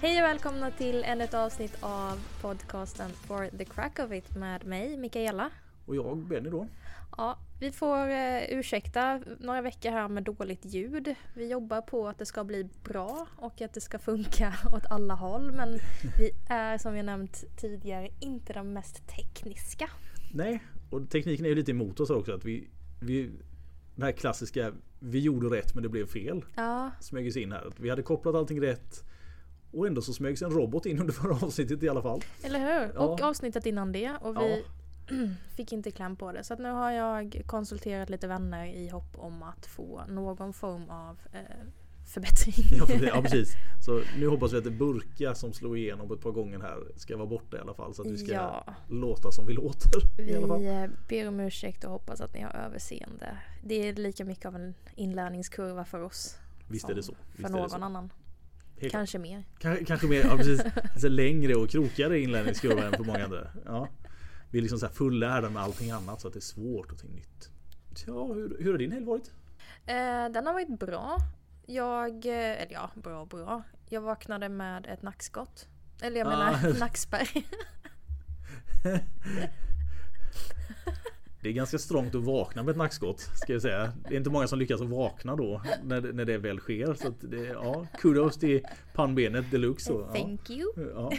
Hej och välkomna till ännu ett avsnitt av podcasten For the Crack of It med mig, Mikaela. Och jag, Benny då. Ja, vi får eh, ursäkta några veckor här med dåligt ljud. Vi jobbar på att det ska bli bra och att det ska funka åt alla håll. Men vi är som vi nämnt tidigare inte de mest tekniska. Nej, och tekniken är ju lite emot oss också. Att vi, vi, den här klassiska, vi gjorde rätt men det blev fel. Ja, Smög in här. Vi hade kopplat allting rätt. Och ändå så smögs en robot in under förra avsnittet i alla fall. eller hur? Ja. Och avsnittet innan det. Och vi Ja. fick inte kläm på det. Så nu har jag konsulterat lite vänner i hopp om att få någon form av eh, förbättring. Ja, precis. ja precis. Så nu hoppas vi att det burka som slår igenom ett par gånger här ska vara borta i alla fall. Så att vi ska Ja. låta som vi låter. I alla fall. Vi eh, ber om ursäkt och hoppas att ni har överseende. Det är lika mycket av en inlärningskurva för oss. Visst är det så. För Visst det någon annan. Helt Kanske mer. Kanske, kanske mer, ja, precis. Så längre och krokigare inlärningskurva än för många andra. Ja. Vi är liksom så här fullärda med allting annat så att det är svårt att ta nytt. Ja, hur, hur har din helg varit? Eh, den har varit bra. Jag, eh, eller ja, bra och bra. Jag vaknade med ett nackskott. Eller jag Ah. menar nackspärr. Det är ganska strångt att vakna med ett nackskott ska jag säga. Det är inte många som lyckas att vakna då när, det- när det väl sker. Så det, ja, kudos till pannbenet deluxe. Ja. Thank you. Ja.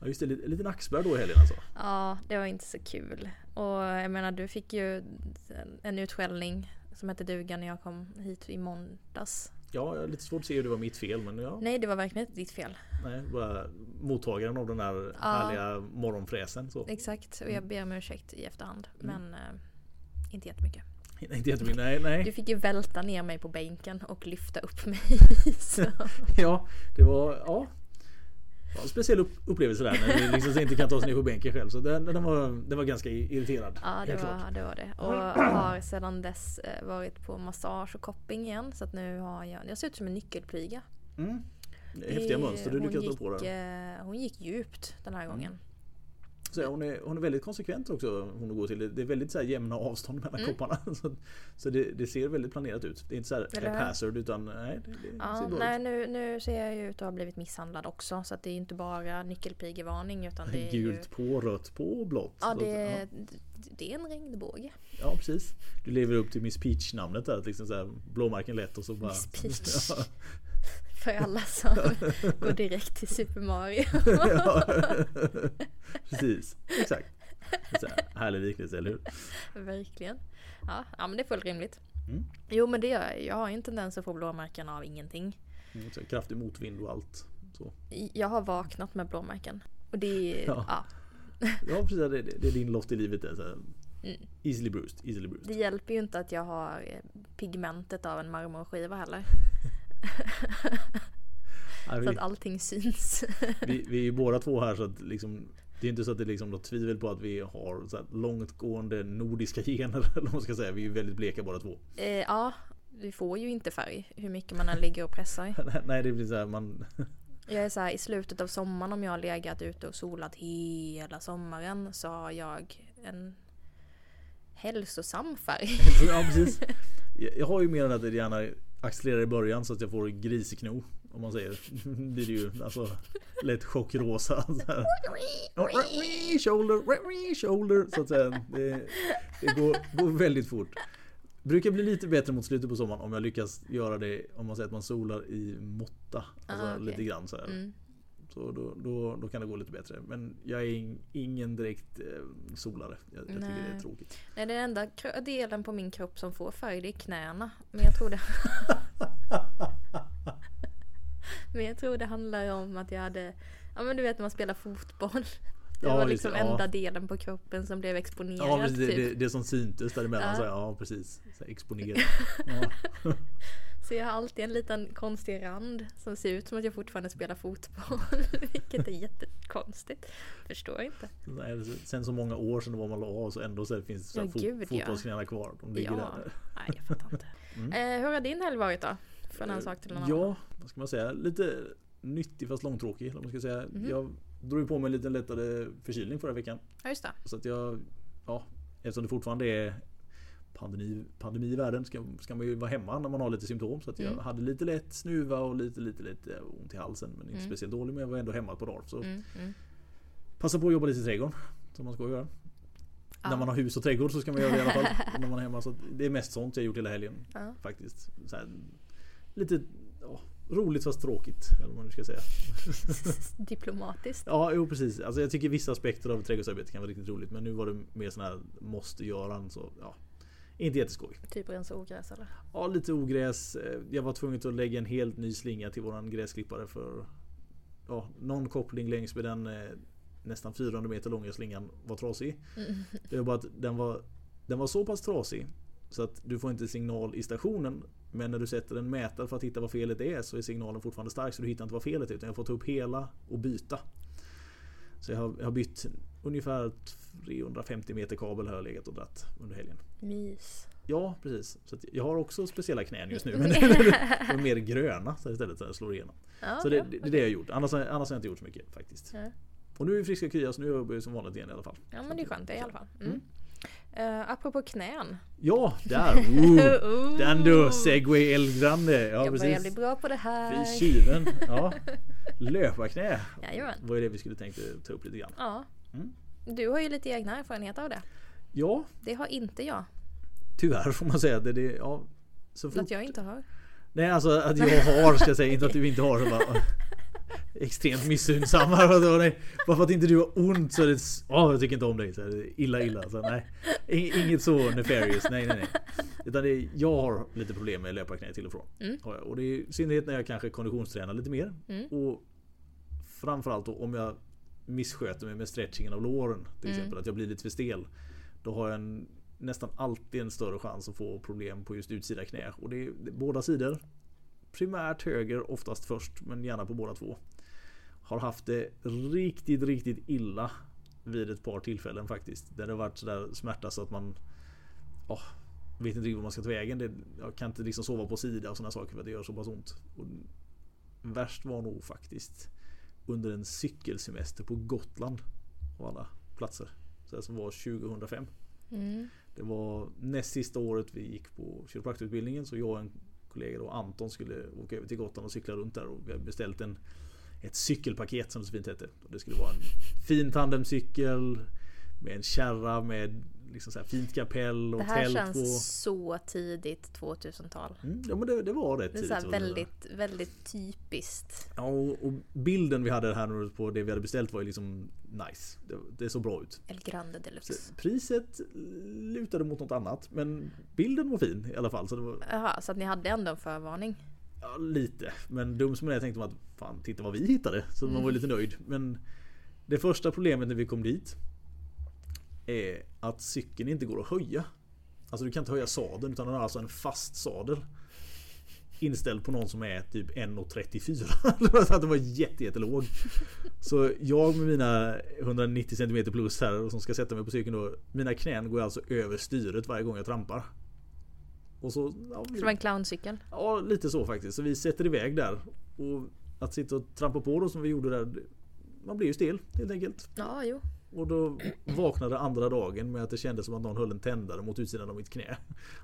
ja, just det. Lite, lite nackspärr då i helgen alltså. Ja, det var inte så kul. Och jag menar, du fick ju en, en utskällning som hette duga när jag kom hit i måndags. Ja, jag har lite svårt att se hur det var mitt fel men ja. Nej, det var verkligen inte ditt fel. Nej, bara mottagaren av den här härliga morgonfräsen. Så. Exakt, och jag ber om ursäkt i efterhand. Mm. Men eh, inte jättemycket. Inte jättemycket. Nej, Du nej. fick ju välta ner mig på bänken och lyfta upp mig. Ja, det var, ja. En speciell upp, upplevelse där när vi liksom inte kan ta oss ner på bänken själv. Så den, den, var, den var ganska irriterad. Ja, det var, det var det. Och har sedan dess eh, varit på massage och kopping igen. Så att nu har jag, jag ser ut som en nyckelpiga. Mm. Häftiga mönster du hon lyckats ta på där. eh, Hon gick djupt den här gången. Så hon, är, hon är väldigt konsekvent också. Hon går till. Det är väldigt så här jämna avstånd mellan Mm. kopparna. Så, så det, det ser väldigt planerat ut. Det är inte så här haphazard utan nej, det, det Ja, nej, nu, nu ser jag ju ut att ha blivit misshandlad också. Så det är inte bara nyckelpigevarning utan det är ju... Gult på, rött på blått. Ja, det, att, är- det är en regnbåge. ja, precis. Du lever upp till Miss Peach namnet där. att Liksom så här, blåmärken lätt och så bara... Miss Peach. För alla som går direkt till Super Mario. ja. Precis, exakt. Här, härlig liknelse, eller hur? Verkligen. Ja, ja, men det är fullt rimligt. Mm. Jo, men det gör jag. Jag har ju en tendens att få blåmärken av ingenting. Mm, Så kraftig motvind och allt. Så. Jag har vaknat med blåmärken. Och det är... Ja. Ja. Ja precis, det, det, det är din lott i livet. Det, är så här, Mm. easily bruised, easily bruised. Det hjälper ju inte att jag har eh, pigmentet av en marmorskiva heller. Nej, Så vi, att allting syns. vi, vi är ju båda två här så att liksom det är inte så att det är liksom något tvivel på att vi har så långtgående nordiska gener. Eller man ska säga. Vi är ju väldigt bleka båda två. Eh, ja, vi får ju inte färg hur mycket man än ligger och pressar. Nej det blir så här man... Jag är så här, i slutet av sommaren om jag har legat ute och solat hela sommaren så har jag en hälsosam färg. Ja precis. Jag, jag har ju mer än att det gärna accelererar i början så att jag får griskno. Om man säger. blir det ju alltså lätt chockrosa. Shoulder, shoulder. Så att säga. Det, det går, går väldigt fort. Brukar bli lite bättre mot slutet på sommaren om jag lyckas göra det om man säger att man solar i måtta. Alltså Ah, okej. lite grann så här. Mm. Så då, då, då kan det gå lite bättre. Men jag är in, ingen direkt eh, solare. Jag, jag tycker det är tråkigt. Nej, den enda delen på min kropp som får färg det är knäna. Men jag tror det... men jag tror det handlar om att jag hade... Ja men du vet när man spelar fotboll. Det Ja, var liksom ja. enda delen på kroppen som blev exponerad. Ja, precis, det, typ. det, det som syntes däremellan. Ja. Så, ja precis. Så här, exponerat. Ja. Så jag har alltid en liten konstig rand som ser ut som att jag fortfarande spelar fotboll. Vilket är jättekonstigt. Förstår inte. Nej, Sen så många år sedan det var man la av så ändå så finns det så Ja, fot, gud, ja. fotbollsknäna kvar. De ligger Ja. där. Nej, jag fattar inte. Mm. Eh, hur har din helg varit då? Från en sak till en annan. Ja, vad ska man säga? Lite nyttig fast långtråkig. man ska säga. Mhm. Jag drog på mig en liten lättare förkylning förra veckan. Ja, just det. Så att jag, ja, eftersom det fortfarande är pandemi, pandemi i världen ska, ska man ju vara hemma när man har lite symptom. Så att jag Mm. hade lite lätt snuva och lite, lite, lite ont i halsen. Men inte Mm. speciellt dålig men jag var ändå hemma par dagar. Så Mm, mm. passa på att jobba lite i trädgården. Som man ska göra. Ja. När man har hus och trädgård så ska man göra det i alla fall. när man är hemma. Så det är mest sånt jag gjort hela helgen. Ja. Faktiskt. Så här, lite ja, roligt fast tråkigt. Eller vad man nu ska säga. Diplomatiskt. Ja, jo precis. Alltså, jag tycker vissa aspekter av trädgårdsarbete kan vara riktigt roligt. Men nu var det mer sån här måste-göran. Så ja, inte jätteskoj. Typ rensa ogräs eller? Ja, lite ogräs. Eh, Jag var tvungen att lägga en helt ny slinga till våran gräsklippare för ja, någon koppling längs med den eh, nästan 400 meter långa slingan var trasig. Mm. Det var bara att den var, den var så pass trasig så att du får inte signal i stationen. Men när du sätter en mätare för att hitta vad felet är så är signalen fortfarande stark så du hittar inte vad felet är. Utan jag får ta upp hela och byta. Så jag har, jag har bytt ungefär 350 meter kabel har jag legat och dratt under helgen. Mys. Ja precis. Så jag har också speciella knän just nu. Men de är mer gröna så istället så jag slår igenom. Ja, Så det, det, är det jag har gjort. Annars, har- annars har jag inte gjort så mycket faktiskt. Ja. Och nu är vi friska och krya så nu jobbar jag som vanligt igen i alla fall. Ja men det är skönt det i alla fall. Mm. Uh, apropå knän. Ja, där! Oh. Oh. Den du, segway eldgranne. Ja jag börjar bli bra på det här. Fy tjuven. Ja. Löparknä. Jajamän. Vad är det vi skulle tänkt att ta upp lite grann. Ja. Mm. Du har ju lite egna erfarenheter av det. Ja, Det har inte jag. tyvärr får man säga. Det, det, ja, så fort, Att jag inte har. Nej alltså att jag har ska jag säga, inte att du inte har. Så bara, extremt missunnsam. Bara, för att inte du har ont så är det... Åh, jag tycker inte om dig. Så illa illa. Så, nej. In- Inget så nefarious. Nej nej nej. Utan det är, jag har lite problem med löparknä till och från. Mm. Och det är i synnerhet när jag kanske konditionstränar lite mer. Mm. Och framförallt då om jag missköter mig med stretchingen av låren. Till Mm. exempel att jag blir lite för stel. Då har jag en, nästan alltid en större chans att få problem på just utsida knä. Och det är, det är båda sidor. Primärt höger oftast först men gärna på båda två. Har haft det riktigt riktigt illa vid ett par tillfällen faktiskt. Där det har varit sådär smärta så att man åh, vet inte riktigt vad man ska ta vägen. Det, jag kan inte liksom sova på sida och sådana saker för att det gör så pass ont. Och värst var nog faktiskt under en cykelsemester på Gotland. Av alla platser. Så det som var 2005. Mm. Det var näst sista året vi gick på kiropraktorutbildningen så jag och en kollega då, Anton skulle åka över till Gotland och cykla runt där och vi hade beställt en ett cykelpaket som det så fint hette. Det skulle vara en fin tandemcykel med en kärra med liksom så fint kapell och Det här tält känns på. så tidigt 2000-tal. Mm, ja men det, det var rätt Det tidigt. så väldigt, väldigt typiskt. Ja, och, och bilden vi hade här på det vi hade beställt var ju liksom nice. Det, det såg bra ut. El Grande Deluxe. Så priset lutade mot något annat men bilden var fin i alla fall. Så det var Jaha, så att ni hade ändå en förvarning? Ja, lite. Men dum som jag är tänkte man att fan titta vad vi hittade. Så man var lite nöjd. Men det första problemet när vi kom dit är att cykeln inte går att höja. Alltså du kan inte höja sadeln utan den har alltså en fast sadel. Inställd på någon som är typ 1,34. Så att den var jätte, jättelåg. Så jag med mina 190 cm plus här som ska sätta mig på cykeln då. Mina knän går alltså över styret varje gång jag trampar. Och så, ja, det var en clowncykel? Ja, lite så faktiskt. Så vi sätter iväg där. Och att sitta och trampa på då som vi gjorde där. Man blir ju stel helt enkelt. Ja, jo. Och då vaknade andra dagen med att det kändes som att någon höll en tändare mot utsidan av mitt knä.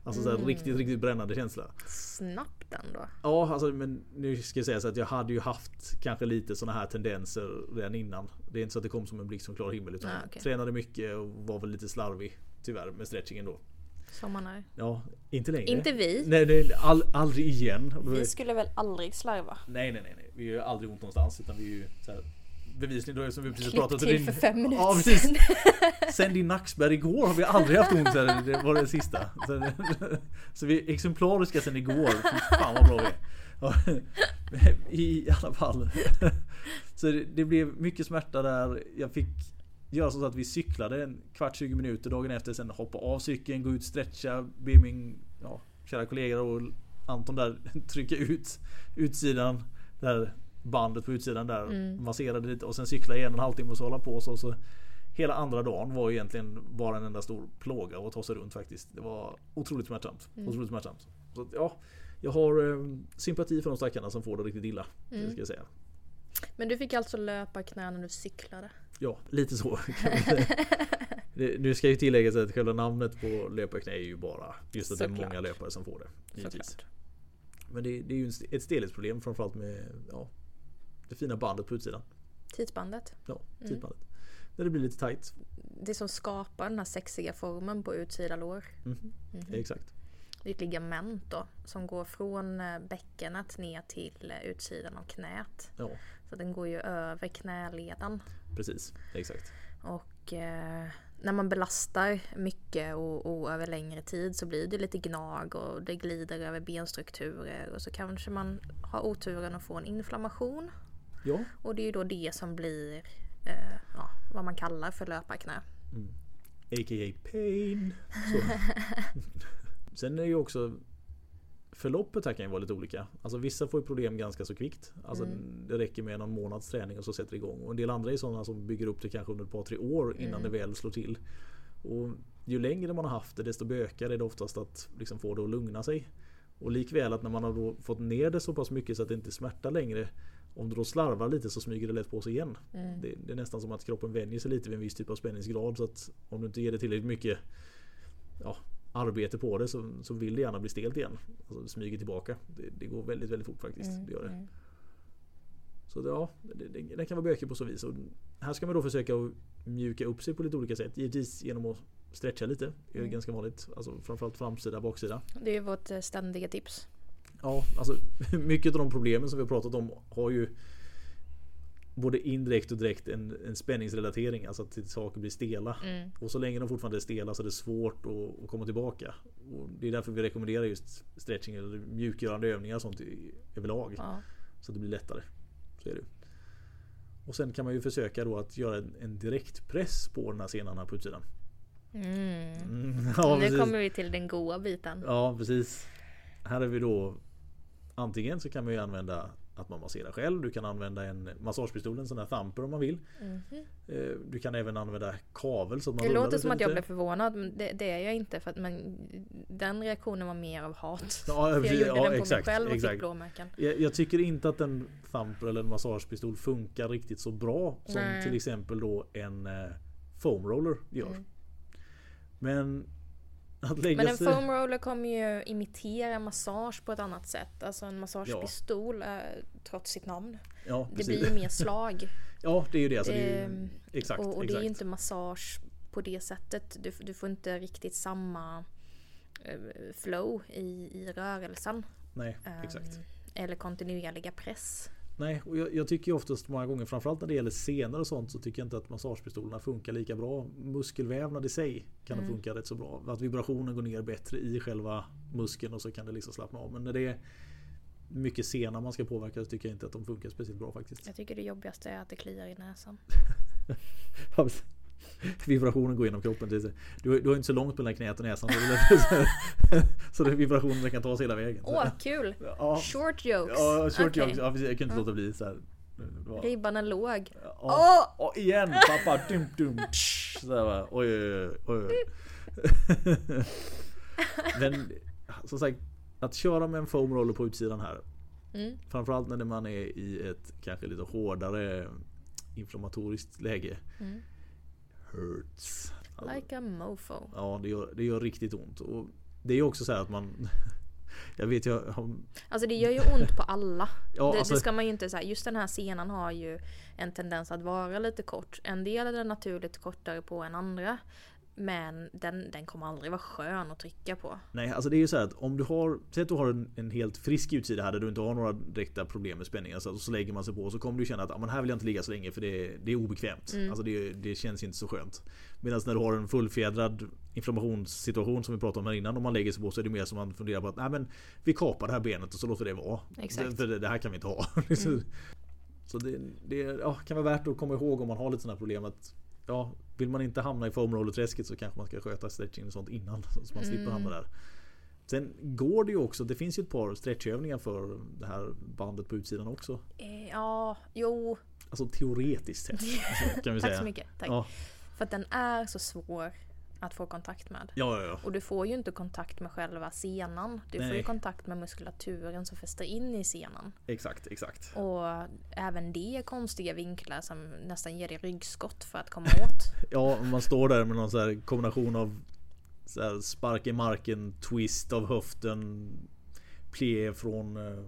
Alltså så här Mm. riktigt, riktigt brännande känsla. Snabbt ändå. Ja, alltså men nu ska jag säga så att jag hade ju haft kanske lite såna här tendenser redan innan. Det är inte så att det kom som en blixt från klar himmel utan Ah, jag okej. tränade mycket och var väl lite slarvig tyvärr med stretchingen då. Som man är. Ja, inte längre. Inte vi. Nej, nej all, aldrig igen. Vi skulle väl aldrig slarva? Nej, nej, nej, nej. Vi gör aldrig ont någonstans utan vi är ju så här, bevisligen då som vi precis Klipp pratat till för fem minuter Ja, precis. Sen din nackspärr igår har vi aldrig haft ont. Så här, det var det sista. Så, så vi är exemplariska sen igår. Fan vad bra vi är. Ja, I alla fall. Så det, det blev mycket smärta där. Jag fick göra så att vi cyklade en kvart 20 minuter dagen efter. Sen hoppa av cykeln, gå ut, stretcha, be min ja, kära kollega och Anton där trycka ut utsidan. Där bandet på utsidan där. Mm. Masserade lite och sen cykla igen en halvtimme och så hålla på så. så Hela andra dagen var egentligen bara en enda stor plåga att ta sig runt faktiskt. Det var otroligt smärtsamt. Mm. Otroligt smärtsamt. Så, ja, jag har eh, sympati för de stackarna som får det riktigt illa. Det Mm. ska jag säga. Men du fick alltså löpa knä när du cyklade? Ja, lite så. kan man säga. Det, nu ska ju tilläggas att själva namnet på löparknä är ju bara just att det är Såklart. många löpare som får det. givetvis. Såklart. Men det, det är ju ett stelhetsproblem framförallt med ja, det fina bandet på utsidan. Tidsbandet. Ja, Mm. tidbandet. När det blir lite tight. Det som skapar den här sexiga formen på utsida lår. Mhm, Mhm. Exakt. Det är ett ligament då som går från eh, bäckenet ner till eh, utsidan av knät. Ja, Så den går ju över knäleden. Precis. Exakt. Och eh, när man belastar mycket och, och över längre tid så blir det lite gnag och det glider över benstrukturer och så kanske man har oturen att få en inflammation. Ja, Och det är ju då det som blir eh, ja, vad man kallar för löparknä. a.k.a. pain. Sen är ju också Förloppet här kan ju vara lite olika. Alltså vissa får ju problem ganska så kvickt. Alltså Mm. Det räcker med någon månads träning och så sätter det igång. Och en del andra är sådana som bygger upp det kanske under ett par tre år innan Mm. det väl slår till. Och ju längre man har haft det desto bökigare är det oftast att liksom få det att lugna sig. Och likväl att när man har fått ner det så pass mycket så att det inte smärtar längre. Om du då slarvar lite så smyger det lätt på sig igen. Mm. Det, det är nästan som att kroppen vänjer sig lite vid en viss typ av spänningsgrad. Så att om du inte ger det tillräckligt mycket ja, arbete på det så, så vill det gärna bli stelt igen. Alltså smyger tillbaka. Det, det går väldigt, väldigt fort faktiskt. Mm, Det gör det. mm. Så det, ja, det, kan vara bökigt på så vis. Och här ska man då försöka att mjuka upp sig på lite olika sätt. Givetvis genom att stretcha lite. Det är Mm. ganska vanligt. Alltså framförallt framsida, baksida. Det är vårt eh, ständiga tips. Ja, alltså mycket av de problemen som vi har pratat om har ju både indirekt och direkt en, en spänningsrelatering. Alltså att saker blir stela. Mm. Och så länge de fortfarande är stela så är det svårt att, att komma tillbaka. Och det är därför vi rekommenderar just stretching eller mjukgörande övningar och sånt i, överlag. Ja. Så att det blir lättare. Så är det. Och sen kan man ju försöka då att göra en, en direkt press på den här senan här på utsidan. Mm. Mm, ja, nu kommer vi till den goa biten. Ja precis. Här är vi då Antingen så kan man ju använda att man masserar själv. Du kan använda en massagepistol, en sån här thumper om man vill. Eh, Du kan även använda kavel så man Det låter lite som att jag lite. blev förvånad, men det, det är jag inte. För att, men den reaktionen var mer av hat. Ja, jag gjorde Ja, den på exakt, mig själv och exakt. fick blåmärken. Jag, jag tycker inte att en thumper eller en massagepistol funkar riktigt så bra som Nej. till exempel då en eh, foam roller gör. Mm. Men att lägga Men en sig... foam roller kommer ju imitera massage på ett annat sätt. Alltså en massagepistol, eh, trots sitt namn. Ja, Det blir ju mer slag. Ja, det är ju det. Alltså, det är ju... Ehm, Exakt, och, och det exakt. är ju inte massage på det sättet. Du, du får inte riktigt samma eh, flow i, i rörelsen. Nej, exakt. Eller kontinuerliga press. Nej, och jag, jag tycker ju oftast många gånger, framförallt när det gäller senor och sånt, så tycker jag inte att massagepistolerna funkar lika bra. Muskelvävnad i sig kan Mm. funka rätt så bra. Att vibrationen går ner bättre i själva muskeln och så kan det liksom slappna av. Men när det är mycket sena man ska påverka så tycker jag inte att de funkar speciellt bra faktiskt. Jag tycker det jobbigaste är att det kliar i näsan. Vibrationen går genom kroppen. Du, har- du har inte så långt mellan knät och näsan. Så, det, så det vibrationen kan ta sig hela vägen. Åh, kul! ja, Short jokes! ja, short Okej. jokes. Ja, jag kunde inte låta bli så här. Var- Ribban är låg. Ja. Och igen pappa! Dum, dum, tsch, så där, va. Oj, oj, oj, oj. Men som sagt, att köra med en foam roller på utsidan här. Mm. Framförallt när man är i ett kanske lite hårdare inflammatoriskt läge. Mm. Hurts. Like a mofo. ja, det gör, det gör riktigt ont. Och det är också så här att man... Jag vet jag har... Alltså det gör ju ont på alla. Ja, det, alltså, det ska man ju inte säga. Just den här senan har ju en tendens att vara lite kort. En del är naturligt kortare på än andra. Men den, den kommer aldrig vara skön att trycka på. Nej, alltså det är ju så här att om du har, säg att du har en, en helt frisk utsida här där du inte har några direkta problem med spänningar. Så, så lägger man sig på så kommer du känna att ah, men här vill jag inte ligga så länge för det, det är obekvämt. Mm. Alltså det, det känns inte så skönt. Medan när du har en fullfjädrad inflammationssituation som vi pratade om här innan. Om man lägger sig på så är det mer som man funderar på att Nej, men vi kapar det här benet och så låter det vara. Exakt. För det, det här kan vi inte ha. Mm. Så det, det ja, kan vara värt att komma ihåg om man har lite sådana här problem att Ja, vill man inte hamna i foamroller-träsket så kanske man ska sköta stretching och sånt innan. Så man slipper Mm. hamna där. Sen går det ju också, det finns ju ett par stretchövningar för det här bandet på utsidan också. Eh, ja, jo. Alltså teoretiskt sett. Kan vi Tack säga. så mycket. Tack. Ja, För att den är så svår att få kontakt med. Ja, ja, ja. Och du får ju inte kontakt med själva senan. Du får Nej. ju kontakt med muskulaturen som fäster in i senan. Exakt, exakt. Och även det är konstiga vinklar som nästan ger dig ryggskott för att komma åt. Ja, man står där med någon så här kombination av så spark i marken, twist av höften, plié från eh,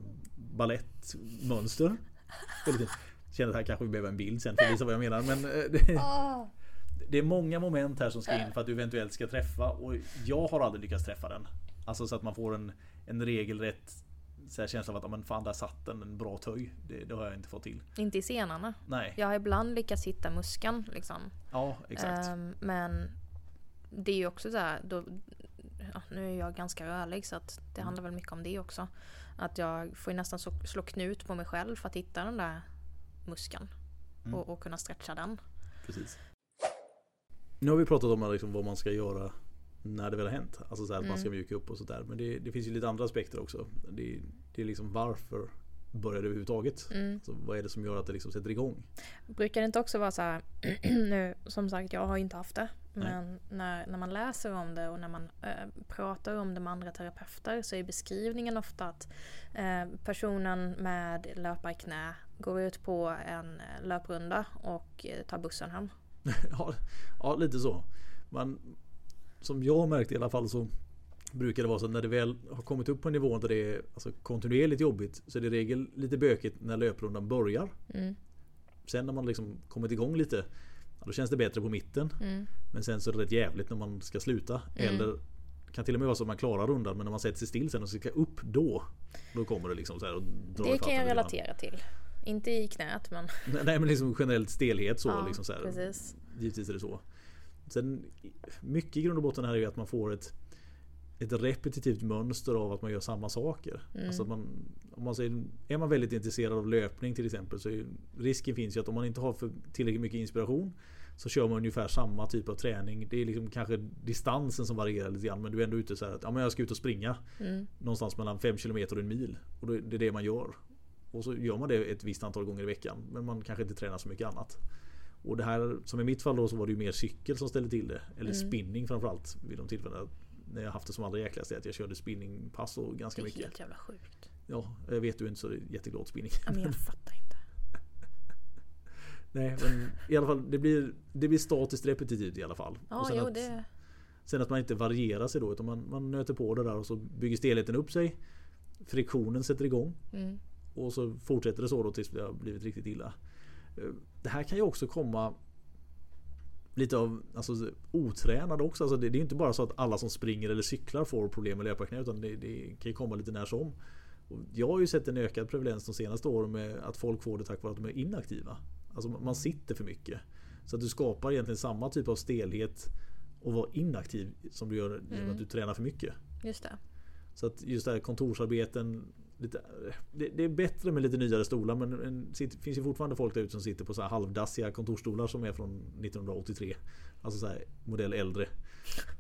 fint. Känner att här kanske vi behöver en bild sen för att visa vad jag menar. Men eh, det, Ah. Det är många moment här som ska in för att du eventuellt ska träffa och jag har aldrig lyckats träffa den. Alltså så att man får en, en regelrätt så här känsla av att "Ja, men fan där satt den, en bra töj. Det, det har jag inte fått till. Inte i senarna. Nej, Jag har ibland lyckats hitta muskan liksom. ja exakt. Ehm, men det är ju också så här, då, ja, nu är jag ganska rörlig så att det handlar väl mycket om det också. Att jag får ju nästan slå, slå knut på mig själv för att hitta den där muskeln. Mm. Och, och kunna stretcha den. Precis. Nu har vi pratat om liksom vad man ska göra när det väl har hänt. Alltså så här, att man ska Mm. mjuka upp och sådär. Men det, det finns ju lite andra aspekter också. Det, det är liksom varför börjar det överhuvudtaget? Mm. Så vad är det som gör att det liksom sätter igång? Brukar det inte också vara så här, nu som sagt jag har inte haft det. Men när, när man läser om det och när man eh, pratar om det med andra terapeuter så är beskrivningen ofta att eh, personen med löparknä går ut på en eh, löprunda och eh, tar bussen hem. Ja, ja, lite så. Man, som jag har märkt i alla fall så brukar det vara så att när det väl har kommit upp på en nivå där det är alltså, kontinuerligt jobbigt så är det i regel lite bökigt när löprundan börjar. Mm, Sen när man liksom kommit igång lite då känns det bättre på mitten. mm, Men sen så är det rätt jävligt när man ska sluta. Mm. Eller kan till och med vara så att man klarar rundan men när man sätter sig still sen och ska upp då. Då kommer det liksom så här och drar Det kan jag relatera till. Inte i knät men Nej men liksom generellt stelhet så. ja, liksom så här. precis. Givetvis är det så. Sen mycket i grund och botten här är ju att man får ett ett repetitivt mönster av att man gör samma saker. Mm. Alltså man, om man säger, är man väldigt intresserad av löpning till exempel så är risken finns ju att om man inte har tillräckligt mycket inspiration så kör man ungefär samma typ av träning. Det är liksom kanske distansen som varierar lite grann men du är ändå ute så här att ja, men jag ska ut och springa Mm, någonstans mellan 5 km och en mil. Och det är det man gör. Och så gör man det ett visst antal gånger i veckan men man kanske inte tränar så mycket annat. Och det här som i mitt fall då så var det ju mer cykel som ställde till det. Eller Mm. spinning framförallt vid de tillfällena när jag haft det som allra jäkligast är att jag körde spinningpass och det ganska är mycket. helt jävla sjukt. Ja, jag vet du inte så det är jätteglad spinning. Ja, men jag fattar inte. Nej, men i alla fall det blir, det blir statiskt repetitivt i alla fall. Ja, och sen, jo att, det... sen att man inte varierar sig då utan man, man nöter på det där och så bygger stelheten upp sig. Friktionen sätter igång Mm, och så fortsätter det så då tills det har blivit riktigt illa. Eh, Det här kan ju också komma lite av alltså, otränade också. Alltså, det, det är inte bara så att alla som springer eller cyklar får problem med löparknä utan det, det kan ju komma lite när som. Och jag har ju sett en ökad prevalens de senaste åren med att folk får det tack vare att de är inaktiva. Alltså man sitter för mycket. Så att du skapar egentligen samma typ av stelhet och vara inaktiv som du gör genom Mm. att du tränar för mycket. just det. Så att just det här kontorsarbeten lite, det, det är bättre med lite nyare stolar men det finns ju fortfarande folk där ute som sitter på så här halvdassiga kontorsstolar som är från 1983. Alltså så här modell äldre.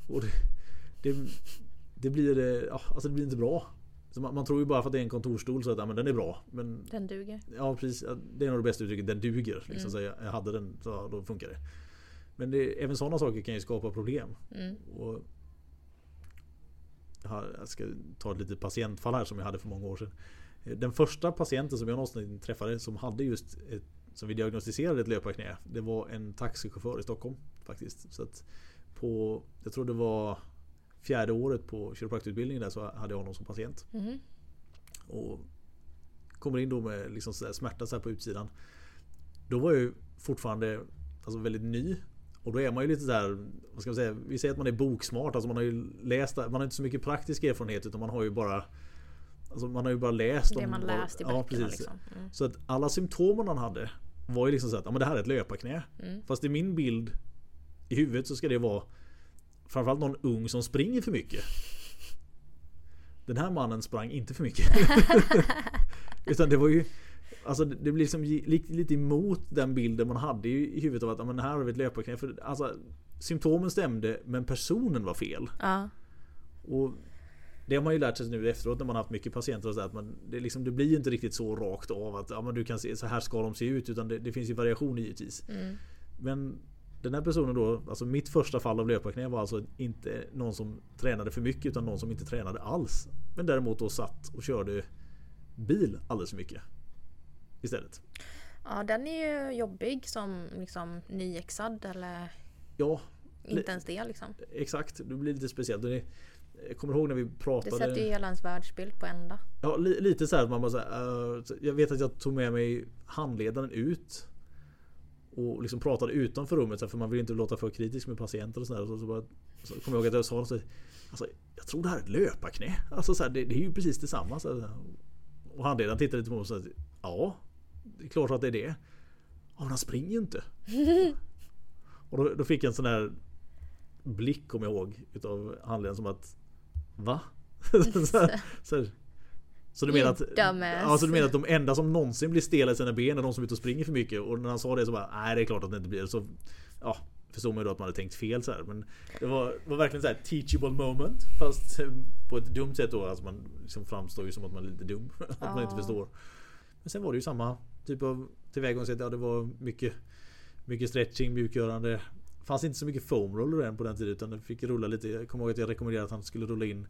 Och det, det, det blir eh, ja, alltså det blir inte bra. Man, man tror ju bara för att det är en kontorsstol så att ja, men den är bra. Men Den duger. ja precis, det är nog det bästa uttrycket. Den duger. Liksom, Mm. så jag, hade den så då funkar det. Men även sådana saker kan ju skapa problem. Mm, Och jag, ska ta ett litet patientfall här som jag hade för många år sedan. Den första patienten som jag någonsin träffade som hade just ett, som vi diagnostiserade ett löparknä. Det var en taxichaufför i Stockholm faktiskt. Så på, jag tror det var fjärde året på kiropraktorutbildningen där så hade jag honom som patient. mhm, Och kommer in då med liksom så smärta så här på utsidan. Då var jag ju fortfarande alltså väldigt ny. Och då är man ju lite där, vad ska man säga, vi säger att man är boksmart. Alltså man har ju läst, man har inte så mycket praktisk erfarenhet utan man har ju bara Alltså man har ju bara läst Det om man läst i ja, böckerna precis. liksom. Mm, Så att alla symptomen han hade var ju liksom så att ja, men det här är ett löparknä. mm, Fast i min bild i huvudet så ska det vara framförallt någon ung som springer för mycket. Den här mannen sprang inte för mycket. Utan det var ju Alltså det blir liksom li- lite emot den bilden man hade i huvudet av att men här har vi ett löparknä. För alltså, symptomen stämde men personen var fel. Ja, Och det har man ju lärt sig nu efteråt när man har haft mycket patienter och så där, att man, det, liksom, det blir ju inte riktigt så rakt av att ja, men du kan se så här ska de se ut utan det, det finns ju variation givetvis. mm, Men den här personen då, alltså mitt första fall av löparknä var alltså inte någon som tränade för mycket utan någon som inte tränade alls. Men däremot då satt och körde bil alldeles för mycket. Istället. Ja, den är ju jobbig som liksom nyexad eller Ja, inte ens det liksom. exakt. Det blir lite speciellt. Det- Jag kommer ihåg när vi Det pratade. sätter ju hela ens världsbild på ända. Ja, li, lite så här att man bara så här, så jag vet att jag tog med mig handledaren ut. Och liksom pratade utanför rummet så här, för man vill inte låta för kritisk med patienter och sådär. Så, så, bara, så kommer jag ihåg att jag sa så, alltså, Jag tror det här är ett löparknä. Alltså så här, det, det är ju precis detsamma. Så här, och handledaren tittade lite på mig och sa Ja, det är klart att det är det. Ja men han springer ju inte. och då, då fick jag en sån här blick kommer jag ihåg utav handledaren som att Va? så, här, så, här, så du menar att dumbass. ja, så du menar att de enda som någonsin blir stela i sina ben är de som är ute och springer för mycket och när han sa det så bara nej det är klart att det inte blir. Så ja, förstod man ju då att man hade tänkt fel så här. Men det var, var verkligen så här teachable moment fast på ett dumt sätt då. Alltså man liksom framstår ju som att man är lite dum. att man inte förstår. Men sen var det ju samma typ av tillvägagångssätt. Ja, det var mycket, mycket stretching, mjukgörande. fanns inte så mycket foam roller än på den tiden utan det fick rulla lite. Jag kommer ihåg att jag rekommenderade att han skulle rulla in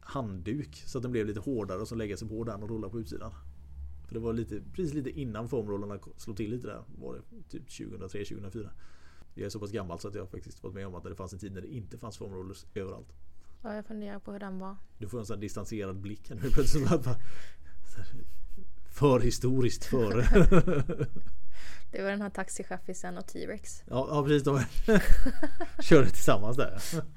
handduk så att den blev lite hårdare och så lägga sig på den och rulla på utsidan. För det var lite, precis lite innan foamrollerna slog till lite där. Var det typ 2003, 2004. Jag är så pass gammal så att jag faktiskt varit med om att det fanns en tid när det inte fanns foamrollers överallt. Ja, jag funderar på hur den var. Du får en sån här distanserad blick här nu plötsligt. Bara, bara, så här, för historiskt före. Det var den här taxichaffisen och T-Rex. Ja, ja precis. De körde tillsammans där.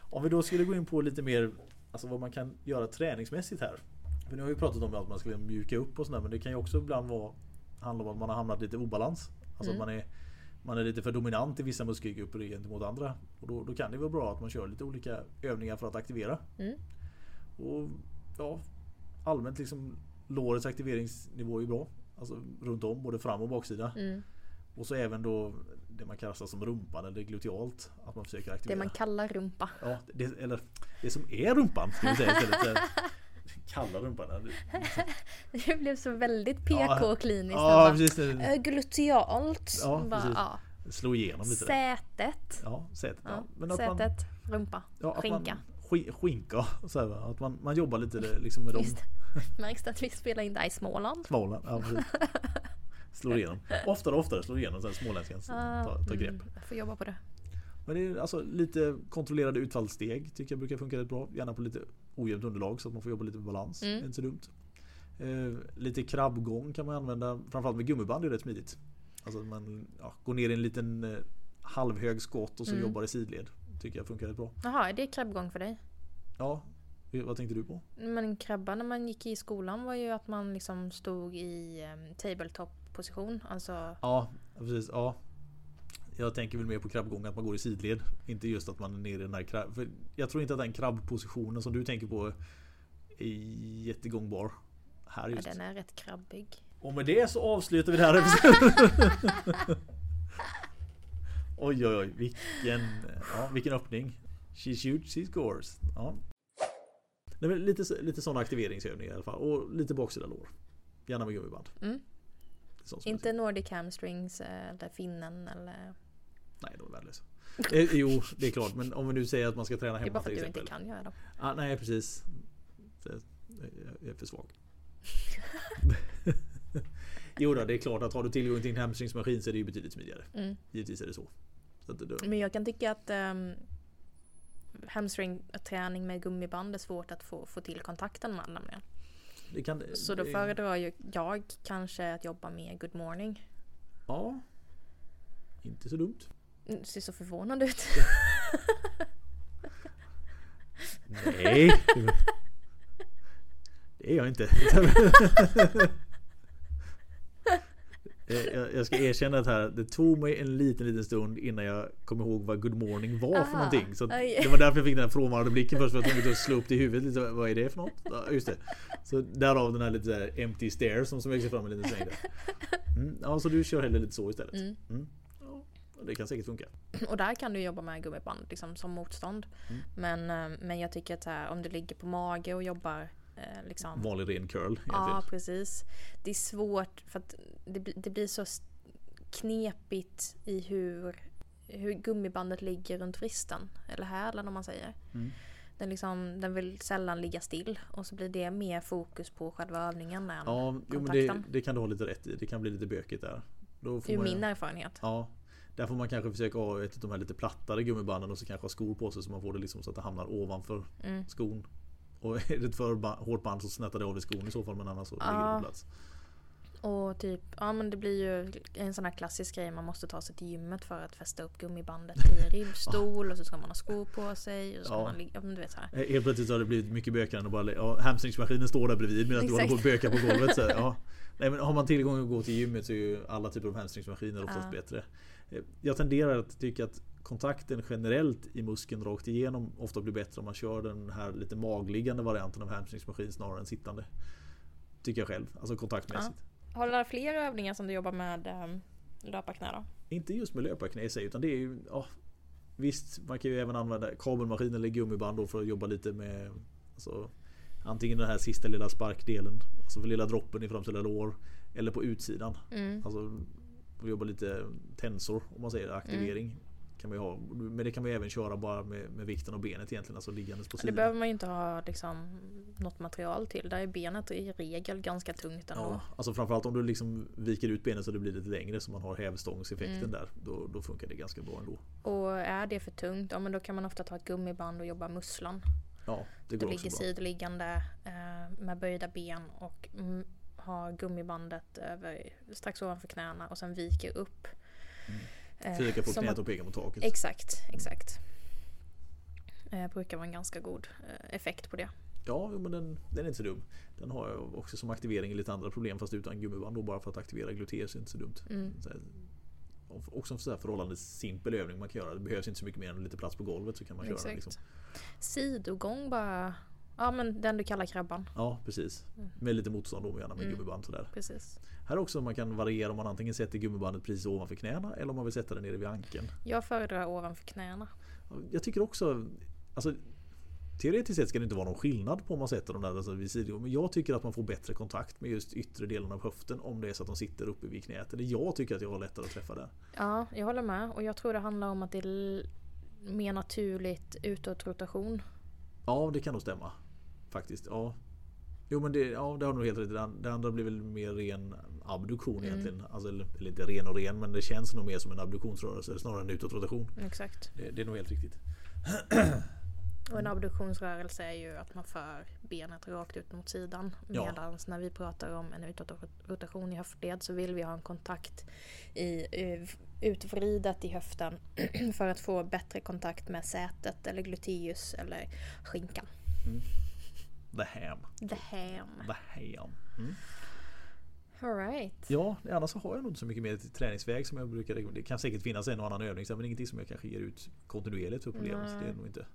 Om vi då skulle gå in på lite mer Alltså vad man kan göra träningsmässigt här. För nu har vi pratat om att man ska mjuka upp och sådär men det kan ju också ibland vara Handla om att man har hamnat lite obalans. Alltså Mm. att man är Man är lite för dominant i vissa muskelgrupper gentemot andra. Och då, då kan det vara bra att man kör lite olika övningar för att aktivera. Mm. Och ja Allmänt liksom Lårets aktiveringsnivå är bra. Alltså runt om både fram och baksida. Mm. Och så även då det man kallar som rumpan eller glutealt. Att man försöker Det aktivera. man kallar rumpa. Ja, det, eller det som är rumpan ska vi säga istället. Kalla rumpan. Det blev så väldigt PK-kliniskt. Ja, Ja. Det äh, glutealt. Ja, Bara, ja. slå igenom lite. Sätet. Ja, sätet. Ja. Ja. Sätet, rumpa, skinka. Skinka. Så här, att man, man jobbar lite liksom med de Just Märks det att vi spelar in där i Småland? Småland. Ja, precis. Slår igenom. Oftare och oftare slår igenom så här småländskans Ah, ta, ta grepp. mm, jag får jobba på det. Men det är alltså lite kontrollerade utfallssteg tycker jag brukar funka rätt bra. Gärna på lite ojämnt underlag så att man får jobba lite med balans. Mm. Inte så dumt. Eh, lite krabbgång kan man använda. Framförallt med gummiband är det rätt smidigt. Alltså att man ja, går ner i en liten eh, halvhög skott och så Mm. jobbar i sidled. Tycker jag funkar rätt bra. Jaha, är det krabbgång för dig? Ja, vad tänkte du på? Men krabba när man gick i skolan var ju att man liksom stod i um, tabletop position. Alltså, Ja, precis. Ja. Jag tänker väl mer på krabbgång att man går i sidled. Inte just att man är nere i den här krabb... För jag tror inte att den krabbpositionen som du tänker på är jättegångbar. Här ja, just. den är rätt krabbig. Och med det så avslutar vi det här episoden. oj oj oj, vilken, ja, vilken öppning. She shoots, she scores. Ja. Väl lite, lite sådana aktiveringsövningar i alla fall. Och lite baksida lår. Gärna med gummiband. Mm. Inte Nordic hamstrings eh, eller finnen eller... Nej, de är värdelösa. Eh, jo, det är klart. Men om vi nu säger att man ska träna Det är hemma bara för till att du exempel. inte kan göra dem. Ah, nej, precis. Jag är för svag. jo då, det är klart att har du tillgång till en hamstringsmaskin så är det ju betydligt smidigare. Mm. Givetvis är det så. Att det, Men jag kan tycka att um, hamstring-träning med gummiband är svårt att få, få till kontakten med nämligen. det kan, Så då det- föredrar ju jag kanske att jobba med good morning. Ja. Inte så dumt. Mm, Ser så förvånad ut. Nej. Det är jag inte. Jag, jag ska erkänna att här, det tog mig en liten liten stund innan jag kom ihåg vad good morning var för Aha. någonting. Så det var därför jag fick den här frånvarande blicken först. För att jag slå upp det i huvudet lite. Vad är det för något? Ja, just det. Så därav den här lite här empty stare som, som växer fram en liten sväng där. Mm, ja, så du kör hellre lite så istället. Mm. Mm. Ja, det kan säkert funka. Och där kan du jobba med gummiband liksom, som motstånd. Mm. Men, eh, men jag tycker att här, om du ligger på mage och jobbar eh, liksom, Vanlig ren curl egentligen. Ja, precis. Det är svårt för att det, blir- det blir så knepigt i hur, hur gummibandet ligger runt vristen. Eller hälen om man säger. Mm. Den, liksom, den vill sällan ligga still och så blir det mer fokus på själva övningen än Ja, jo, men det, kontakten. det kan du ha lite rätt i. Det kan bli lite bökigt där. Då får ju man, min erfarenhet. Ja, där får man kanske försöka ha ett de här lite plattare gummibanden och så kanske ha skor på sig så man får det liksom så att det hamnar ovanför Mm. skon. Och är det ett för hårt band så snättar det av i skon i så fall men annars så ligger det Ja. på plats. Och typ, ja men det blir ju en sån här klassisk grej man måste ta sig till gymmet för att fästa upp gummibandet i ribbstol och så ska man ha skor på sig och så Ja. man ligga, ja du vet så här. Helt plötsligt har det blivit mycket bökigare än att bara ja, hamstringsmaskinen står där bredvid medan du håller på att böka på golvet. Så, här, ja. Nej, men har man tillgång att gå till gymmet så är ju alla typer av hamstringsmaskiner oftast Ja. bättre. Jag tenderar att tycka att kontakten generellt i muskeln rakt igenom ofta blir bättre om man kör den här lite magliggande varianten av hamstringsmaskin snarare än sittande. Tycker jag själv, alltså kontaktmässigt. Har du några fler övningar som du jobbar med um, löparknä då? Inte just med löparknä i sig utan det är ju ja, Visst, man kan ju även använda kabelmaskin eller gummiband då för att jobba lite med alltså, Antingen den här sista lilla sparkdelen Alltså för lilla droppen i framställda lår Eller på utsidan Mm. Alltså att jobba lite tensor om man säger aktivering kan man ha. Men det kan man ju även köra bara med, med vikten av benet egentligen Alltså liggandes på Det sidan behöver man ju inte ha liksom, något material till. Där är benet i regel ganska tungt ändå. Ja, alltså framförallt om du liksom viker ut benet så det blir lite längre så man har hävstångseffekten Mm. där. Då, då funkar det ganska bra ändå. Och är det för tungt, ja men då kan man ofta ta ett gummiband och jobba musslan. Ja, det går också ligger bra. sidoliggande eh, med böjda ben och mm, har gummibandet över, strax ovanför knäna och sen viker upp. Eh, Fika på som knät och peka mot taket. Exakt, exakt. Eh, brukar vara en ganska god eh, effekt på det. Ja, men den, den är inte så dum. Den har jag också som aktivering i lite andra problem fast utan gummiband då bara för att aktivera gluteus är inte så dumt. Mm. Så här, också en så här förhållandevis simpel övning man kan göra. Det behövs inte så mycket mer än lite plats på golvet så kan man köra den. Exakt. Liksom. Sidogång bara, ja men den du kallar krabban. Ja, precis. Mm. Med lite motstånd då gärna med Mm. gummiband sådär. Precis. Här också man kan variera om man antingen sätter gummibandet precis ovanför knäna eller om man vill sätta det nere vid ankeln. Jag föredrar ovanför knäna. Jag tycker också, alltså Teoretiskt sett ska det inte vara någon skillnad på om man sätter dem där alltså vid sidan. Men jag tycker att man får bättre kontakt med just yttre delen av höften om det är så att de sitter uppe vid knät. Eller jag tycker att jag har lättare att träffa där. Ja, jag håller med. Och jag tror det handlar om att det är mer naturligt utåtrotation. Ja, det kan nog stämma. Faktiskt, ja. Jo men det, ja, det har du nog helt rätt i. Det an- Det andra blir väl mer ren abduktion Mm. egentligen. Alltså, eller, inte ren och ren men det känns nog mer som en abduktionsrörelse snarare än utåtrotation. Exakt. Det, det är nog helt riktigt. Och en abduktionsrörelse är ju att man för benet rakt ut mot sidan. Ja. Medan när vi pratar om en utåtrotation i höftled så vill vi ha en kontakt i eh, utvridet i höften för att få bättre kontakt med sätet eller gluteus eller skinkan. The ham. The ham. The ham. Mm. Alright. Ja, annars så har jag nog inte så mycket mer till träningsväg som jag brukar rekommendera. Det kan säkert finnas en och annan övning men ingenting som jag kanske ger ut kontinuerligt för problemet. Nej. Det är nog inte.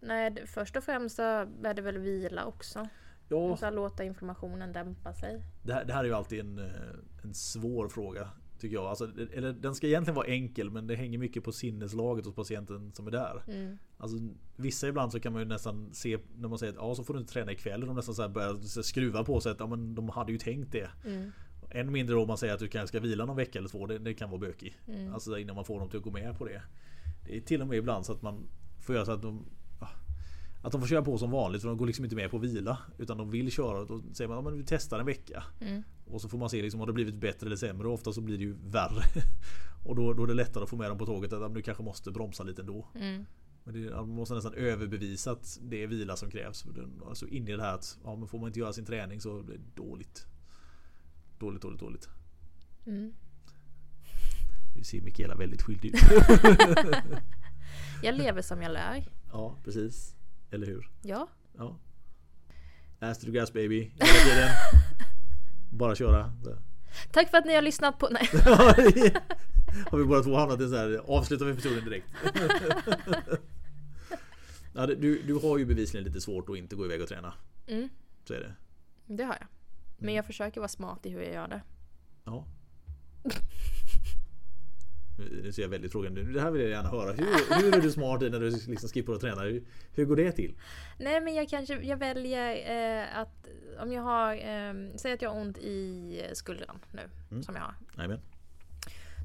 Nej, först och främst så är det väl vila också. Ja, Och så låta inflammationen dämpa sig. det här, det här är ju alltid en, eh, en svår fråga. Tycker jag. Alltså, eller, den ska egentligen vara enkel men det hänger mycket på sinneslaget hos patienten som är där. Mm. Alltså, vissa ibland så kan man ju nästan se när man säger att ja, så får du inte träna ikväll. De nästan så här börjar skruva på sig att ja, men de hade ju tänkt det. Mm. Än mindre om man säger att du kanske ska vila någon vecka eller två. Det, det kan vara bökigt. Mm. Alltså innan man får dem till att gå med på det. Det är till och med ibland så att man får göra så att de att de får köra på som vanligt för de går liksom inte med på vila. Utan de vill köra. Då säger man att ja, vi testar en vecka. Mm. Och så får man se liksom, har det blivit bättre eller sämre. Och ofta så blir det ju värre. Och då, då är det lättare att få med dem på tåget att du kanske måste bromsa lite ändå. Mm. Men det, man måste nästan överbevisa att det är vila som krävs. Alltså in i det här att ja, men får man inte göra sin träning så blir det dåligt. Dåligt, dåligt, dåligt. Mm. Nu ser Mikaela väldigt skyldig ut. Jag lever som jag lär. ja, precis. Eller hur? Ja. Ja. Ass to gas baby. Bara köra. Så. Tack för att ni har lyssnat på... Nej. Har vi båda två hamnat i sån här avslutar vi episoden direkt. ja, du, du har ju bevisligen lite svårt att inte gå iväg och träna. Mm. Så är det. Det har jag. Men jag försöker vara smart i hur jag gör det. Ja. Nu ser jag väldigt frågande. Det här vill jag gärna höra. Hur, hur är du smart i när du liksom skippar och tränar? Hur, hur går det till? Nej men jag kanske jag väljer eh, att om jag har, eh, säg att jag har ont i skuldran nu Mm. som jag har. Jajamän.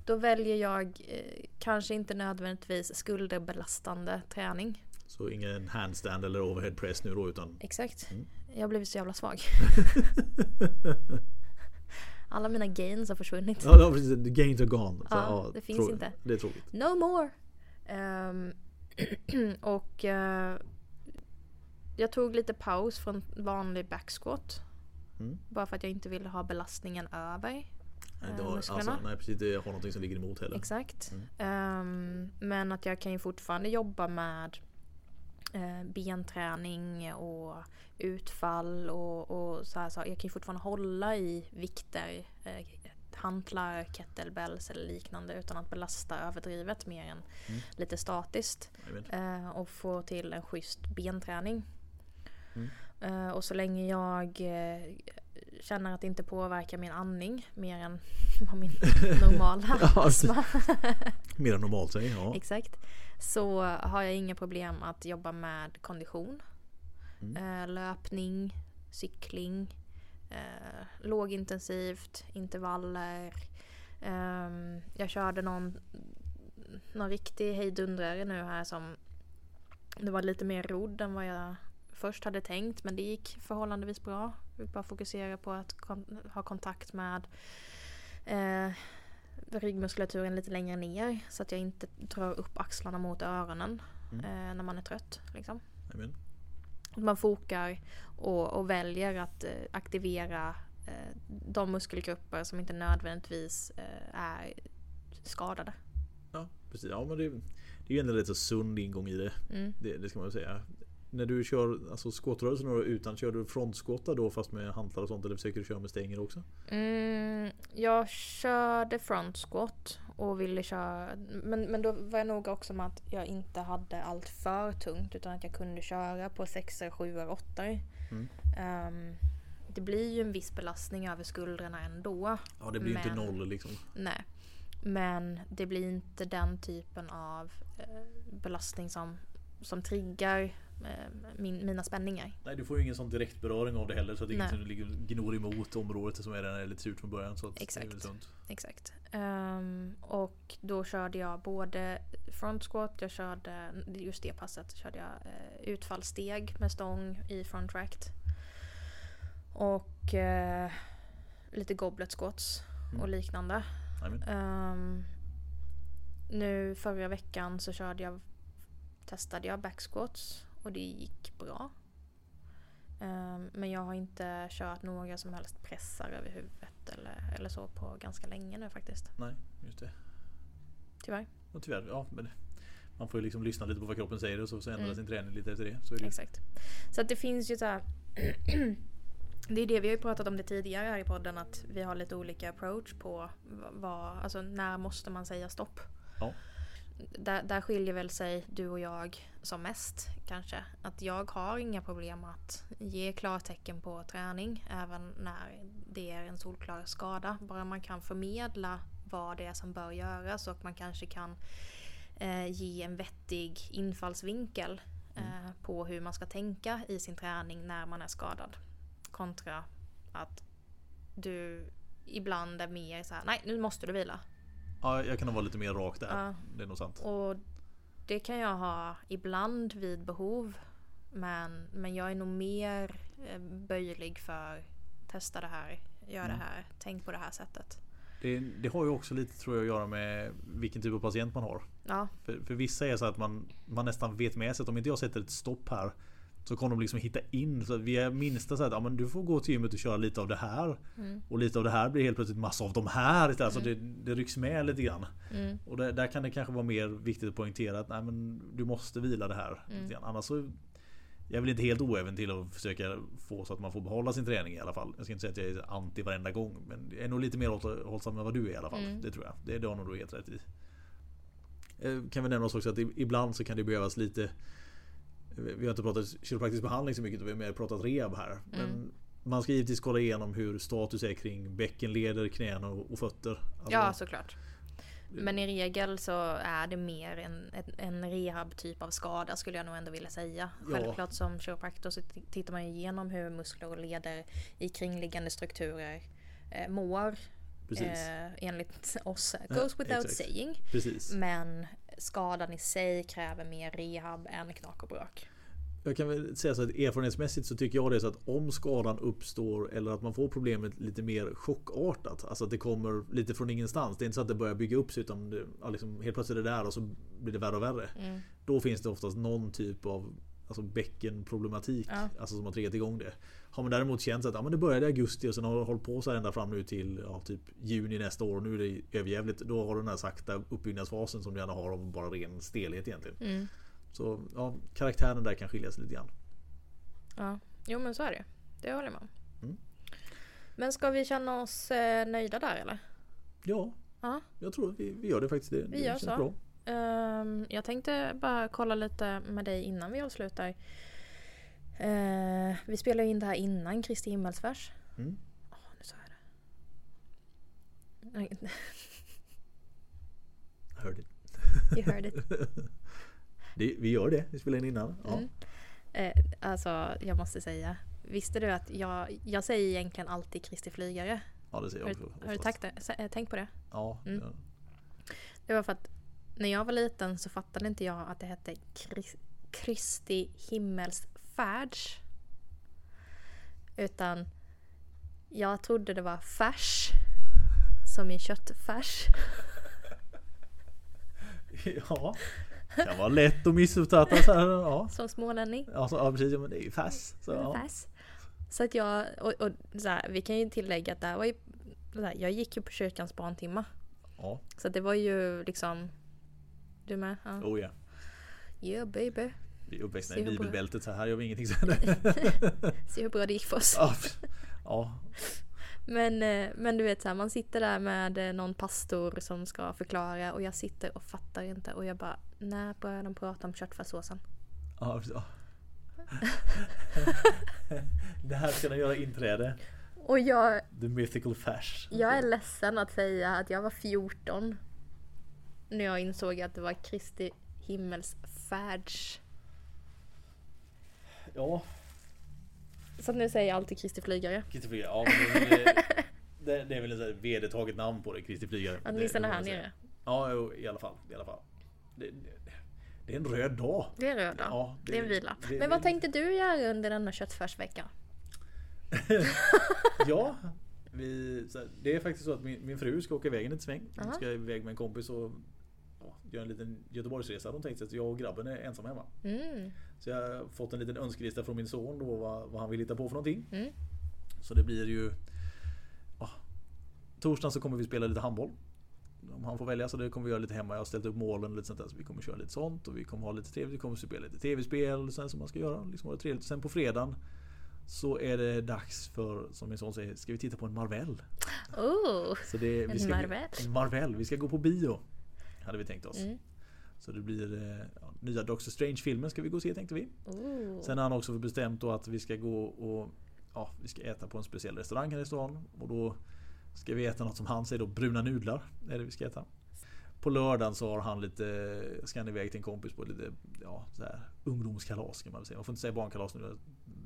Då väljer jag eh, kanske inte nödvändigtvis skulderbelastande träning. Så ingen handstand eller overhead press nu då utan Exakt. Mm. Jag har blivit så jävla svag. Alla mina gains har försvunnit. Ja, ja precis. Gains are gone. Så, Ja, det finns trå- inte. Det är tråkigt. No more! Ehm, och eh, jag tog lite paus från vanlig backsquat. Mm. Bara för att jag inte ville ha belastningen över. Nej, Eh, har, alltså, nej precis, det har någonting som ligger emot heller. Exakt. Mm. Ehm, men att jag kan ju fortfarande jobba med eh, benträning och utfall och, och så här, så jag kan ju fortfarande hålla i vikter, eh, hantlar, kettlebells eller liknande utan att belasta överdrivet mer än Mm. lite statiskt. Eh, och få till en schysst benträning. Mm. Eh, och så länge jag eh, känner att det inte påverkar min andning mer än vad min normala astma. Mer än normalt säger ja. Exakt. Så har jag inga problem att jobba med kondition. Mm. Eh, löpning, cykling, eh, lågintensivt, intervaller. Ehm, jag körde någon, någon riktig hejdundrare nu här som det var lite mer rodd än vad jag först hade tänkt men det gick förhållandevis bra. Vi bara fokusera på att kon- ha kontakt med eh, ryggmuskulaturen lite längre ner så att jag inte drar upp axlarna mot öronen Mm. eh, när man är trött. Liksom. Man fokar och, och väljer att eh, aktivera eh, de muskelgrupper som inte nödvändigtvis eh, är skadade. Ja, precis. Ja, men det, det är ju ändå så sund ingång i det. Mm. det. Det ska man väl säga. När du kör alltså squatrörelsen då utan, kör du frontsquattar då fast med hantlar och sånt eller försöker du köra med stänger också? Mm, jag körde front squat och ville köra men, men då var jag noga också med att jag inte hade allt för tungt utan att jag kunde köra på 6 7 8 Mm. Ehm, Det blir ju en viss belastning över skuldrorna ändå. Ja, det blir ju inte Men- noll liksom. Nej. Men det blir inte den typen av eh, belastning som, som triggar min, mina spänningar. Nej, du får ju ingen sån direkt beröring av det heller så att det är inget Nej. som ligger gnor emot området som är redan lite surt från början. Så är Exakt. Exakt. Ehm, och då körde jag både front squat, jag körde just det passet körde jag eh, utfallssteg med stång i front racked. Och eh, lite goblet squats och Mm. liknande. Jajamän. Ehm, nu förra veckan så körde jag, testade jag back squats och det gick bra. Ehm, men jag har inte kört några som helst pressar över huvudet eller, eller så på ganska länge nu faktiskt. Nej, just det. Tyvärr. Och tyvärr, ja men man får ju liksom lyssna lite på vad kroppen säger och så, så ändrar Mm. sin träning lite efter det. Så det. Exakt. Så att det finns ju så här. Det är det vi har pratat om det tidigare här i podden att vi har lite olika approach på vad, alltså när måste man säga stopp. Ja. Där, där skiljer väl sig du och jag som mest kanske. Att jag har inga problem att ge klartecken på träning även när det är en solklar skada. Bara man kan förmedla vad det är som bör göras och man kanske kan eh, ge en vettig infallsvinkel eh, på hur man ska tänka i sin träning när man är skadad. Kontra att du ibland är mer så här, nej nu måste du vila. Ja, jag kan nog vara lite mer rak där. Ja. Det är nog sant. Och det kan jag ha ibland vid behov. Men, men jag är nog mer eh, böjlig för testa det här, gör det Mm. här, tänk på det här sättet. Det, det har ju också lite tror jag att göra med vilken typ av patient man har. Ja, För, för vissa är så att man, man nästan vet med sig att om inte jag sätter ett stopp här så kommer de liksom hitta in. Så vi är minsta så att ja, men du får gå till gymmet och köra lite av det här. mm, Och lite av det här blir helt plötsligt massa av de här istället. Så det, det rycks med lite grann. mm, Och där, där kan det kanske vara mer viktigt att poängtera att nej, men du måste vila det här. Mm. Annars så jag är väl inte helt oäven till att försöka få så att man får behålla sin träning i alla fall. Jag ska inte säga att jag är anti varenda gång. Men jag är nog lite mer återhållsam än vad du är i alla fall. Mm. Det tror jag. Det, det har nog du helt rätt i. Eh, Kan vi nämna oss också att ibland så kan det behövas lite Vi har inte pratat kiropraktisk behandling så mycket. Vi har mer pratat rehab här. Men Mm. man ska givetvis kolla igenom hur status är kring bäckenleder, knän och, och fötter. Alltså, ja såklart. Men i regel så är det mer en, en, rehab-typ av skada skulle jag nog ändå vilja säga. Ja. Självklart som kiropraktor så tittar man igenom hur muskler och leder i kringliggande strukturer eh, mår. Precis. Eh, enligt oss. Goes without exakt. saying. Precis. Men skadan i sig kräver mer rehab än knak och brak. Jag kan väl säga så att erfarenhetsmässigt så tycker jag det är så att om skadan uppstår eller att man får problemet lite mer chockartat. Alltså att det kommer lite från ingenstans. Det är inte så att det börjar bygga upp sig utan det, liksom, helt plötsligt är det där och så blir det värre och värre. Mm. Då finns det oftast någon typ av alltså bäckenproblematik Ja. alltså som har triggat igång det. Har man däremot känt att ja, men det började i augusti och sen har det hållit på så här ända fram nu till ja, typ juni nästa år och nu är det överjävligt. Då har du den här sakta uppbyggnadsfasen som du gärna har av bara ren stelhet egentligen. Mm. Så ja, karaktären där kan skilja sig lite grann. Ja, jo men så är det Det håller jag med om. Mm. Men ska vi känna oss eh, nöjda där eller? Ja, Ja. jag tror att vi, vi gör det faktiskt. Det, Vi det gör känns så. bra. Ehm, jag tänkte bara kolla lite med dig innan vi avslutar. Eh, vi spelar ju in det här innan Kristi himmelsfärs. Mm. Åh, nu sa jag det. Hörde det. You heard it. det. Vi gör det. Vi spelade in innan. Ja. Mm. Eh, alltså, jag måste säga. Visste du att jag, jag säger egentligen alltid Kristi flygare? ja, det säger jag också. har du takt, eh, tänkt på det? Ja, Mm. ja. Det var för att när jag var liten så fattade inte jag att det hette Kris- Kristi himmelsfärds. Utan jag trodde det var färs. Som i köttfärs. ja. Kan vara lätt att missuppfatta så här. Ja. Som smålänning. Ja precis, ja, men det är ju färs. Så, ja. Färs. Så att jag, och, och så här, vi kan ju tillägga att det var ju, så här, jag gick ju på kyrkans barntimma. ja. Så att det var ju liksom, du med? Ja. Oh ja. Yeah baby. Se i bibelbältet så här gör vi ingenting så Se hur bra det gick för oss. ja. ja. Men, eh, men du vet så här, man sitter där med eh, någon pastor som ska förklara och jag sitter och fattar inte och jag bara när börjar de prata om köttfärssåsen? ja, ja. Det här ska den göra inträde. Och jag, The mythical färs. jag är ledsen att säga att jag var 14 när jag insåg att det var Kristi himmelsfärds. Ja, Så nu säger jag alltid Kristi flygare. Kristi Flygare. Ja, men det, det, det är väl ett vedertaget namn på det, Kristi Flygare. Åtminstone Det- här det nere. Ja, jo, i alla fall. I alla fall. Det, det, det är en röd dag. Det är röda. Ja, det, är en vila. det- Men vad det- tänkte du göra under denna köttfärsvecka? Ja, vi, det är faktiskt så att min, min fru ska åka iväg en liten sväng. Hon Aha. ska iväg med en kompis och ja, göra en liten Göteborgsresa. De tänkte att jag och grabben är ensam hemma. Mm. Så jag har fått en liten önskelista från min son då vad, vad han vill hitta på för någonting. Mm. Så det blir ju ja, Torsdagen så kommer vi spela lite handboll. Om han får välja så det kommer vi göra lite hemma. Jag har ställt upp målen och lite sånt där. Så vi kommer köra lite sånt och vi kommer ha lite trevligt. Vi kommer spela lite tv-spel sen som man ska göra. Liksom ha trevligt. Sen på fredagen så är det dags för, som min son säger, ska vi titta på en Marvel? Oh. Så det, En vi ska, Marvel? En Marvel. Vi ska gå på bio. Hade vi tänkt oss. Mm. Så det blir eh, ja, nya Doctor Strange-filmen ska vi gå och se tänkte vi. Oh. Sen har han också bestämt då att vi ska gå och ja, vi ska äta på en speciell restaurang här i stan. Och då ska vi äta något som han säger då bruna nudlar. Är det vi ska äta. På lördagen så har han lite, ska han iväg till en kompis på lite ja, så här, ungdomskalas kan man väl säga. Man får inte säga barnkalas nu, då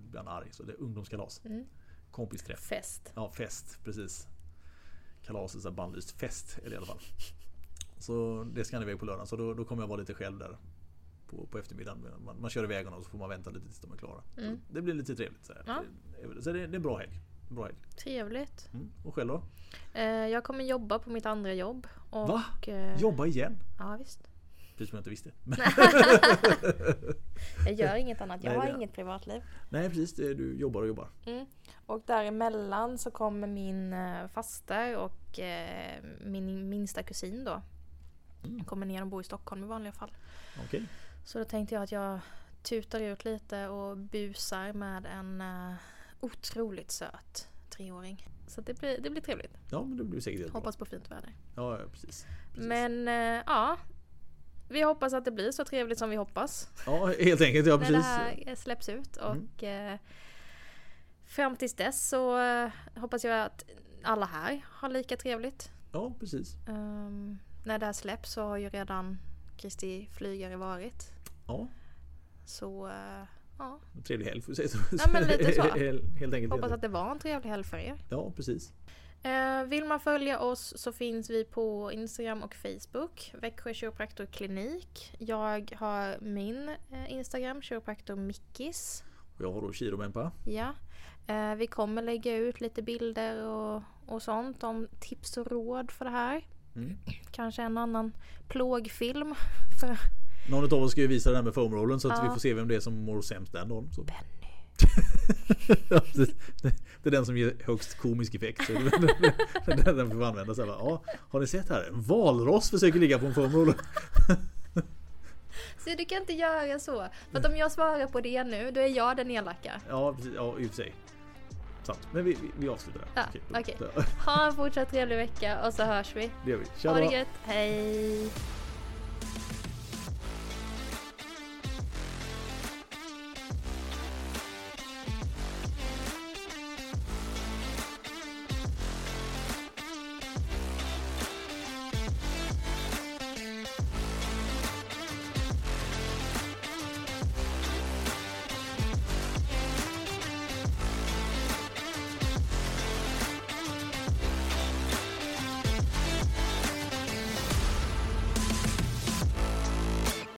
blir han arg. Så det är ungdomskalas. Mm. Kompisträff. Fest. Ja, fest. Precis. Kalaset, så här bannlyst fest är det i alla fall. Så det ska han iväg på lördagen. Så då, då kommer jag vara lite själv där. På, på eftermiddagen. Man, man kör iväg honom och så får man vänta lite tills de är klara. Mm. Det blir lite trevligt. Så. Ja. Det, så det, det är en bra helg. Bra helg. Trevligt. Mm. Och själv då? Eh, jag kommer jobba på mitt andra jobb. Och, Va? eh, Jobba igen? Ja visst. Precis som jag inte visste. Jag gör inget annat. Jag Nej, har det- inget privatliv. nej precis, du jobbar och jobbar. Mm. Och däremellan så kommer min eh, faster och eh, min minsta kusin då. Mm. Kommer ner och bor i Stockholm i vanliga fall. Okej. Så då tänkte jag att jag tutar ut lite och busar med en uh, otroligt söt treåring. Så det blir, det blir trevligt. Ja men det blir säkert jättebra. Hoppas på fint väder. Ja, ja precis. precis. Men eh, ja, vi hoppas att det blir så trevligt som vi hoppas. Ja helt enkelt, ja när det precis. här släpps ut. Mm. Och eh, fram tills dess så eh, hoppas jag att alla här har lika trevligt. Ja precis. Ehm, när det här släpps så har ju redan Kristi flygare varit. Ja, Så eh, ja, trevlig helg får vi säga så. Ja, men lite så. helt, enkelt. hoppas att det var en trevlig helg för er. Ja precis. Eh, vill man följa oss så finns vi på Instagram och Facebook. Växjö kiropraktorklinik. Jag har min eh, Instagram, kiropraktor Mickis. Och jag har då Kiromempa. Ja. Vi kommer lägga ut lite bilder och, och sånt om tips och råd för det här. Mm. Kanske en annan plågfilm. För Någon av oss ska ju visa det här med foamrollen så att Ja. vi får se vem det är som mår sämst den dagen. Så. Benny. Det, är den som ger högst komisk effekt. Så den vi får använda. Så här, ja, har ni sett här? En valross försöker ligga på en foamroller. Så du kan inte göra så. För att om jag svarar på det nu, då är jag den elaka. Ja, precis, ja, i och för sig. Sant. Men vi, vi, vi avslutar där. Ja, okej. Så, Ha en fortsatt trevlig vecka och så hörs vi. Det gör vi. Tja Ha då. det gött. Hej!